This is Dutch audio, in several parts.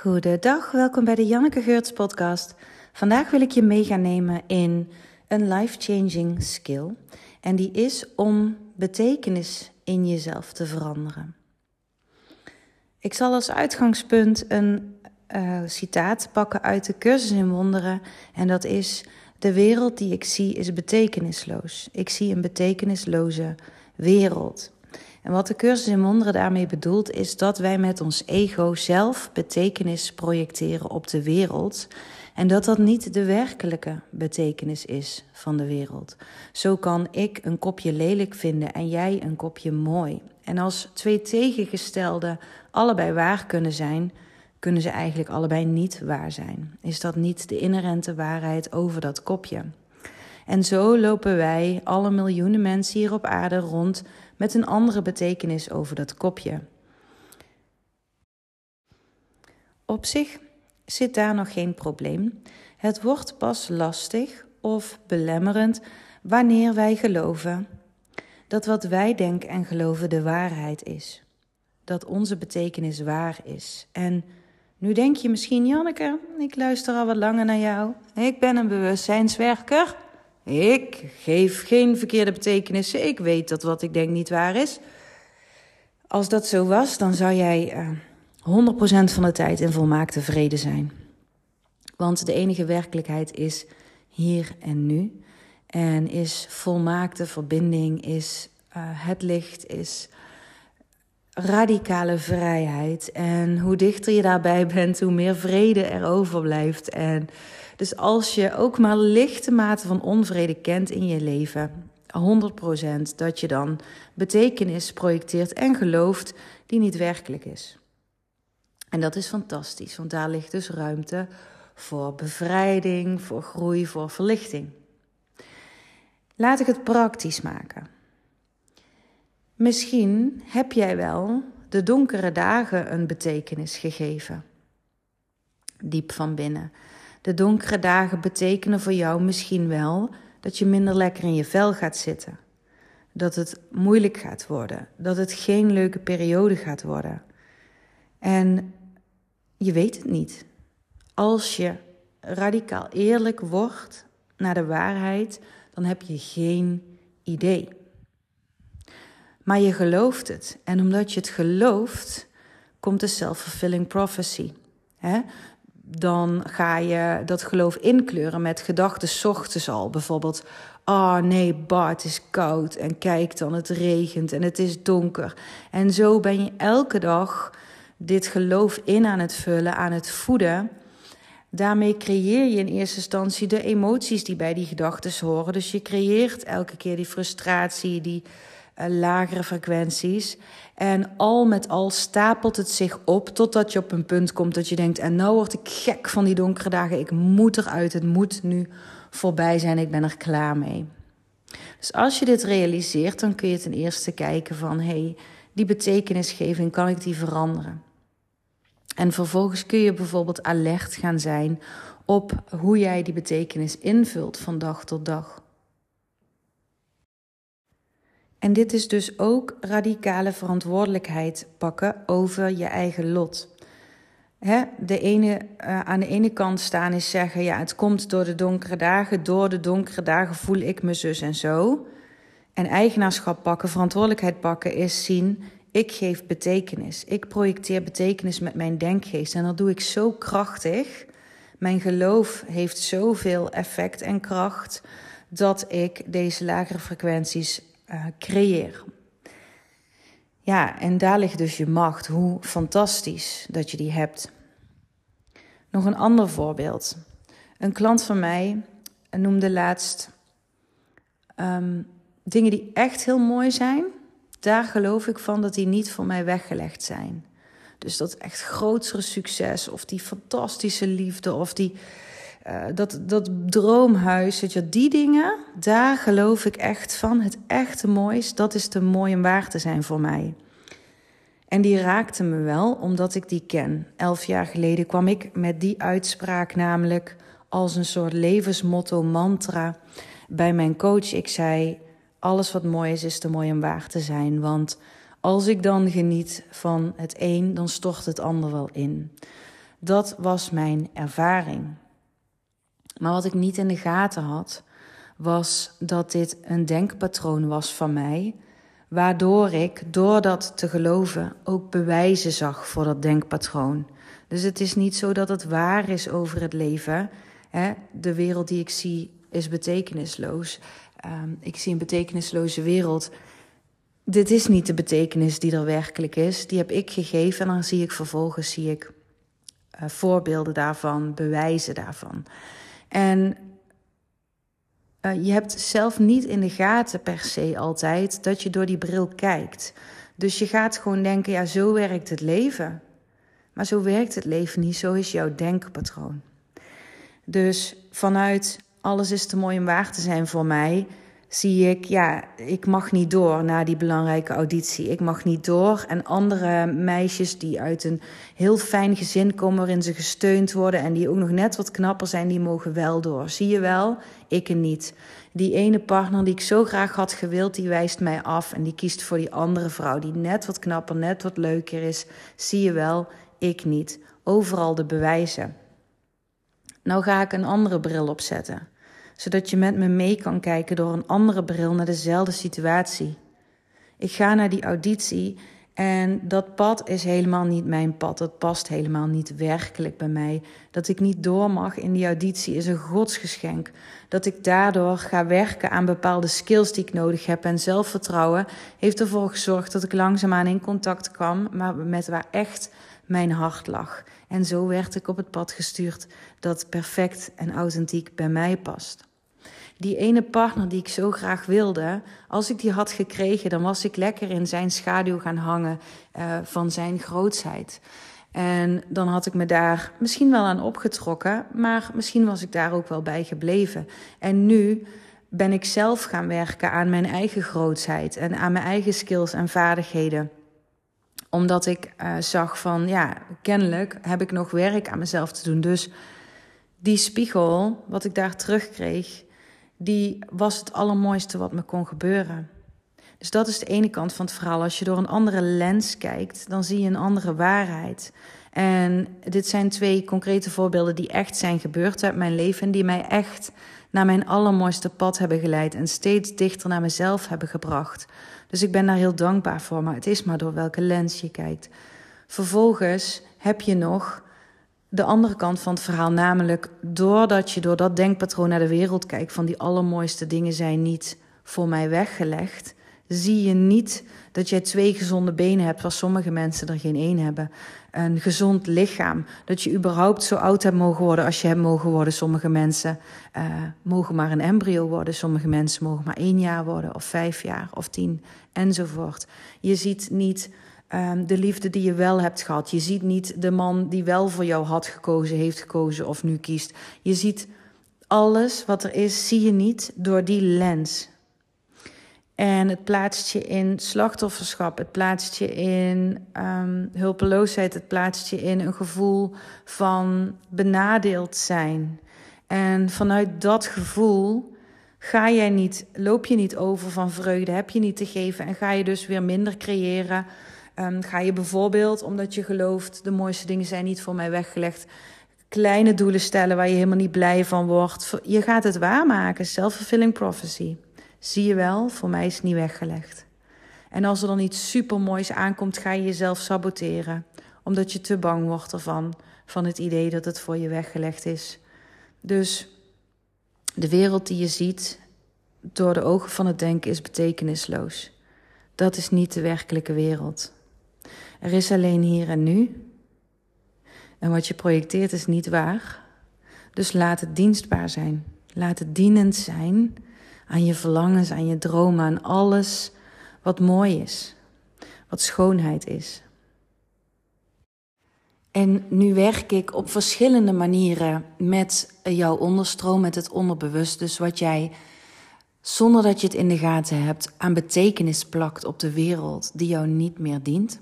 Goedendag, welkom bij de Janneke Geurts podcast. Vandaag wil ik je mee gaan nemen in een life-changing skill. En die is om betekenis in jezelf te veranderen. Ik zal als uitgangspunt een uh, citaat pakken uit de cursus in wonderen. En dat is: De wereld die ik zie is betekenisloos. Ik zie een betekenisloze wereld. En wat de cursus in wonderen daarmee bedoelt, is dat wij met ons ego zelf betekenis projecteren op de wereld. En dat dat niet de werkelijke betekenis is van de wereld. Zo kan ik een kopje lelijk vinden en jij een kopje mooi. En als twee tegengestelden allebei waar kunnen zijn, kunnen ze eigenlijk allebei niet waar zijn. Is dat niet de inherente waarheid over dat kopje? En zo lopen wij, alle miljoenen mensen hier op aarde, rond met een andere betekenis over dat kopje. Op zich zit daar nog geen probleem. Het wordt pas lastig of belemmerend wanneer wij geloven dat wat wij denken en geloven de waarheid is. Dat onze betekenis waar is. En nu denk je misschien, Janneke, ik luister al wat langer naar jou. Ik ben een bewustzijnswerker. Ik geef geen verkeerde betekenissen. Ik weet dat wat ik denk niet waar is. Als dat zo was, dan zou jij uh, eh, 100% van de tijd in volmaakte vrede zijn. Want de enige werkelijkheid is hier en nu. En is volmaakte verbinding, is uh, het licht, is radicale vrijheid. En hoe dichter je daarbij bent, hoe meer vrede er overblijft. En dus als je ook maar lichte mate van onvrede kent in je leven, 100% dat je dan betekenis projecteert en gelooft die niet werkelijk is. En dat is fantastisch, want daar ligt dus ruimte voor bevrijding, voor groei, voor verlichting. Laat ik het praktisch maken. Misschien heb jij wel de donkere dagen een betekenis gegeven. Diep van binnen. De donkere dagen betekenen voor jou misschien wel dat je minder lekker in je vel gaat zitten. Dat het moeilijk gaat worden. Dat het geen leuke periode gaat worden. En je weet het niet. Als je radicaal eerlijk wordt naar de waarheid, dan heb je geen idee. Maar je gelooft het. En omdat je het gelooft, komt de self-fulfilling prophecy. Dan ga je dat geloof inkleuren met gedachten ochtends al. Bijvoorbeeld, oh nee, Bart, het is koud. En kijk dan, het regent en het is donker. En zo ben je elke dag dit geloof in aan het vullen, aan het voeden. Daarmee creëer je in eerste instantie de emoties die bij die gedachten horen. Dus je creëert elke keer die frustratie, die lagere frequenties. En al met al stapelt het zich op totdat je op een punt komt dat je denkt: en nou word ik gek van die donkere dagen. Ik moet eruit. Het moet nu voorbij zijn. Ik ben er klaar mee. Dus als je dit realiseert, dan kun je ten eerste kijken van: hey, die betekenisgeving, kan ik die veranderen? En vervolgens kun je bijvoorbeeld alert gaan zijn op hoe jij die betekenis invult van dag tot dag. En dit is dus ook radicale verantwoordelijkheid pakken over je eigen lot. de ene, uh, aan de ene kant staan is zeggen: ja, het komt door de donkere dagen. Door de donkere dagen voel ik me zus en zo. En eigenaarschap pakken, verantwoordelijkheid pakken, is zien: ik geef betekenis. Ik projecteer betekenis met mijn denkgeest. En dat doe ik zo krachtig. Mijn geloof heeft zoveel effect en kracht dat ik deze lagere frequenties uh, creëer. Ja, en daar ligt dus je macht. Hoe fantastisch dat je die hebt. Nog een ander voorbeeld. Een klant van mij noemde laatst um, dingen die echt heel mooi zijn daar geloof ik van dat die niet voor mij weggelegd zijn. Dus dat echt grotere succes, of die fantastische liefde, of die, uh, dat, dat droomhuis, weet je, die dingen, daar geloof ik echt van. Het echte moois, dat is te mooi en waar te zijn voor mij. En die raakte me wel, omdat ik die ken. Elf jaar geleden kwam ik met die uitspraak namelijk als een soort levensmotto, mantra bij mijn coach. Ik zei alles wat mooi is, is te mooi om waar te zijn. Want als ik dan geniet van het een, dan stort het ander wel in. Dat was mijn ervaring. Maar wat ik niet in de gaten had, was dat dit een denkpatroon was van mij, waardoor ik door dat te geloven ook bewijzen zag voor dat denkpatroon. Dus het is niet zo dat het waar is over het leven. De wereld die ik zie is betekenisloos. Um, ik zie een betekenisloze wereld. Dit is niet de betekenis die er werkelijk is. Die heb ik gegeven en dan zie ik vervolgens zie ik, uh, voorbeelden daarvan, bewijzen daarvan. En uh, je hebt zelf niet in de gaten per se altijd dat je door die bril kijkt. Dus je gaat gewoon denken, ja, zo werkt het leven. Maar zo werkt het leven niet, zo is jouw denkpatroon. Dus vanuit alles is te mooi om waar te zijn voor mij, zie ik, ja, ik mag niet door na die belangrijke auditie. Ik mag niet door. En andere meisjes die uit een heel fijn gezin komen, waarin ze gesteund worden en die ook nog net wat knapper zijn, die mogen wel door. Zie je wel? Ik niet. Die ene partner die ik zo graag had gewild, die wijst mij af en die kiest voor die andere vrouw die net wat knapper, net wat leuker is. Zie je wel? Ik niet. Overal de bewijzen. Nou ga ik een andere bril opzetten zodat je met me mee kan kijken door een andere bril naar dezelfde situatie. Ik ga naar die auditie en dat pad is helemaal niet mijn pad. Dat past helemaal niet werkelijk bij mij. Dat ik niet door mag in die auditie is een godsgeschenk. Dat ik daardoor ga werken aan bepaalde skills die ik nodig heb. En zelfvertrouwen heeft ervoor gezorgd dat ik langzaamaan in contact kwam maar met waar echt mijn hart lag. En zo werd ik op het pad gestuurd dat perfect en authentiek bij mij past die ene partner die ik zo graag wilde, als ik die had gekregen, dan was ik lekker in zijn schaduw gaan hangen uh, van zijn grootsheid. En dan had ik me daar misschien wel aan opgetrokken, maar misschien was ik daar ook wel bij gebleven. En nu ben ik zelf gaan werken aan mijn eigen grootsheid en aan mijn eigen skills en vaardigheden omdat ik uh, zag van, ja, kennelijk heb ik nog werk aan mezelf te doen. Dus die spiegel, wat ik daar terugkreeg, die was het allermooiste wat me kon gebeuren. Dus dat is de ene kant van het verhaal. Als je door een andere lens kijkt, dan zie je een andere waarheid. En dit zijn twee concrete voorbeelden die echt zijn gebeurd uit mijn leven en die mij echt naar mijn allermooiste pad hebben geleid en steeds dichter naar mezelf hebben gebracht. Dus ik ben daar heel dankbaar voor, maar het is maar door welke lens je kijkt. Vervolgens heb je nog de andere kant van het verhaal, namelijk doordat je door dat denkpatroon naar de wereld kijkt van die allermooiste dingen zijn niet voor mij weggelegd, zie je niet dat jij twee gezonde benen hebt, waar sommige mensen er geen één hebben. Een gezond lichaam. Dat je überhaupt zo oud hebt mogen worden als je hebt mogen worden. Sommige mensen uh, mogen maar een embryo worden. Sommige mensen mogen maar één jaar worden, of vijf jaar, of tien, enzovoort. Je ziet niet um, de liefde die je wel hebt gehad. Je ziet niet de man die wel voor jou had gekozen, heeft gekozen of nu kiest. Je ziet alles wat er is, zie je niet door die lens. En het plaatst je in slachtofferschap, het plaatst je in um, hulpeloosheid, het plaatst je in een gevoel van benadeeld zijn. En vanuit dat gevoel ga jij niet, loop je niet over van vreugde, heb je niet te geven en ga je dus weer minder creëren Um, ga je bijvoorbeeld, omdat je gelooft, de mooiste dingen zijn niet voor mij weggelegd, kleine doelen stellen waar je helemaal niet blij van wordt. Je gaat het waarmaken, self-fulfilling prophecy. Zie je wel, voor mij is het niet weggelegd. En als er dan iets supermoois aankomt, ga je jezelf saboteren, omdat je te bang wordt ervan, van het idee dat het voor je weggelegd is. Dus de wereld die je ziet door de ogen van het denken is betekenisloos. Dat is niet de werkelijke wereld. Er is alleen hier en nu. En wat je projecteert is niet waar. Dus laat het dienstbaar zijn. Laat het dienend zijn aan je verlangens, aan je dromen, aan alles wat mooi is, wat schoonheid is. En nu werk ik op verschillende manieren met jouw onderstroom, met het onderbewust. Dus wat jij, zonder dat je het in de gaten hebt, aan betekenis plakt op de wereld die jou niet meer dient.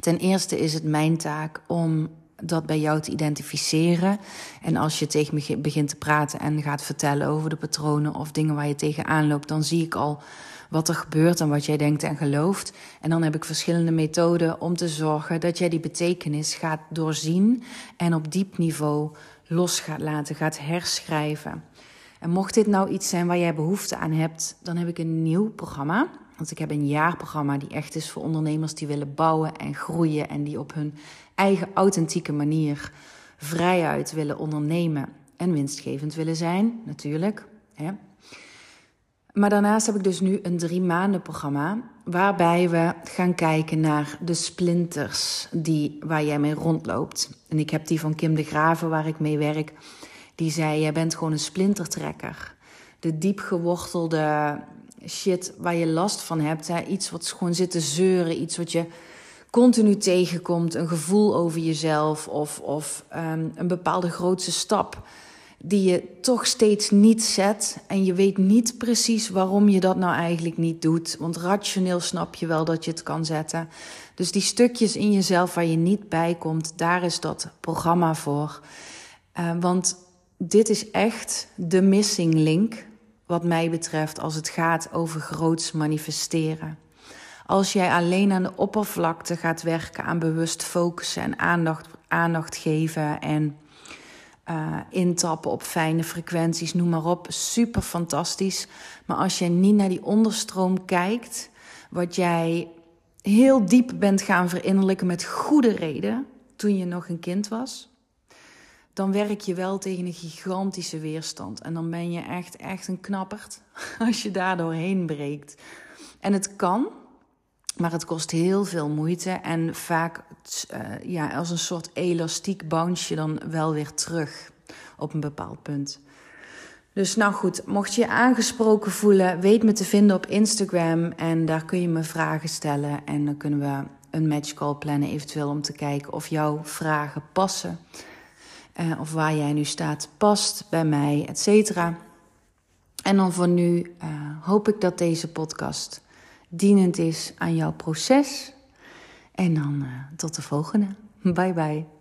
Ten eerste is het mijn taak om dat bij jou te identificeren. En als je tegen me begint te praten en gaat vertellen over de patronen of dingen waar je tegenaan loopt, dan zie ik al wat er gebeurt en wat jij denkt en gelooft. En dan heb ik verschillende methoden om te zorgen dat jij die betekenis gaat doorzien en op diep niveau los gaat laten, gaat herschrijven. En mocht dit nou iets zijn waar jij behoefte aan hebt, dan heb ik een nieuw programma. Want ik heb een jaarprogramma die echt is voor ondernemers die willen bouwen en groeien en die op hun eigen authentieke manier vrijuit willen ondernemen en winstgevend willen zijn, natuurlijk. Hè. Maar daarnaast heb ik dus nu een drie maanden programma waarbij we gaan kijken naar de splinters die, waar jij mee rondloopt. En ik heb die van Kim de Graven waar ik mee werk. Die zei, jij bent gewoon een splintertrekker. De diep gewortelde shit waar je last van hebt. Hè? Iets wat gewoon zit te zeuren, iets wat je continu tegenkomt. Een gevoel over jezelf of, of um, een bepaalde grootste stap die je toch steeds niet zet. En je weet niet precies waarom je dat nou eigenlijk niet doet. Want rationeel snap je wel dat je het kan zetten. Dus die stukjes in jezelf waar je niet bij komt, daar is dat programma voor. Uh, want dit is echt de missing link, wat mij betreft, als het gaat over groots manifesteren. Als jij alleen aan de oppervlakte gaat werken, aan bewust focussen en aandacht, aandacht geven en uh, intappen op fijne frequenties, noem maar op. Super fantastisch. Maar als je niet naar die onderstroom kijkt, wat jij heel diep bent gaan verinnerlijken met goede reden toen je nog een kind was, dan werk je wel tegen een gigantische weerstand. En dan ben je echt, echt een knapperd als je daar doorheen breekt. En het kan, maar het kost heel veel moeite en vaak uh, ja, als een soort elastiek bounce je dan wel weer terug op een bepaald punt. Dus nou goed, mocht je je aangesproken voelen, weet me te vinden op Instagram en daar kun je me vragen stellen en dan kunnen we een matchcall plannen eventueel om te kijken of jouw vragen passen. Uh, of waar jij nu staat past bij mij, et cetera. En dan voor nu uh, hoop ik dat deze podcast dienend is aan jouw proces. En dan uh, tot de volgende. Bye bye.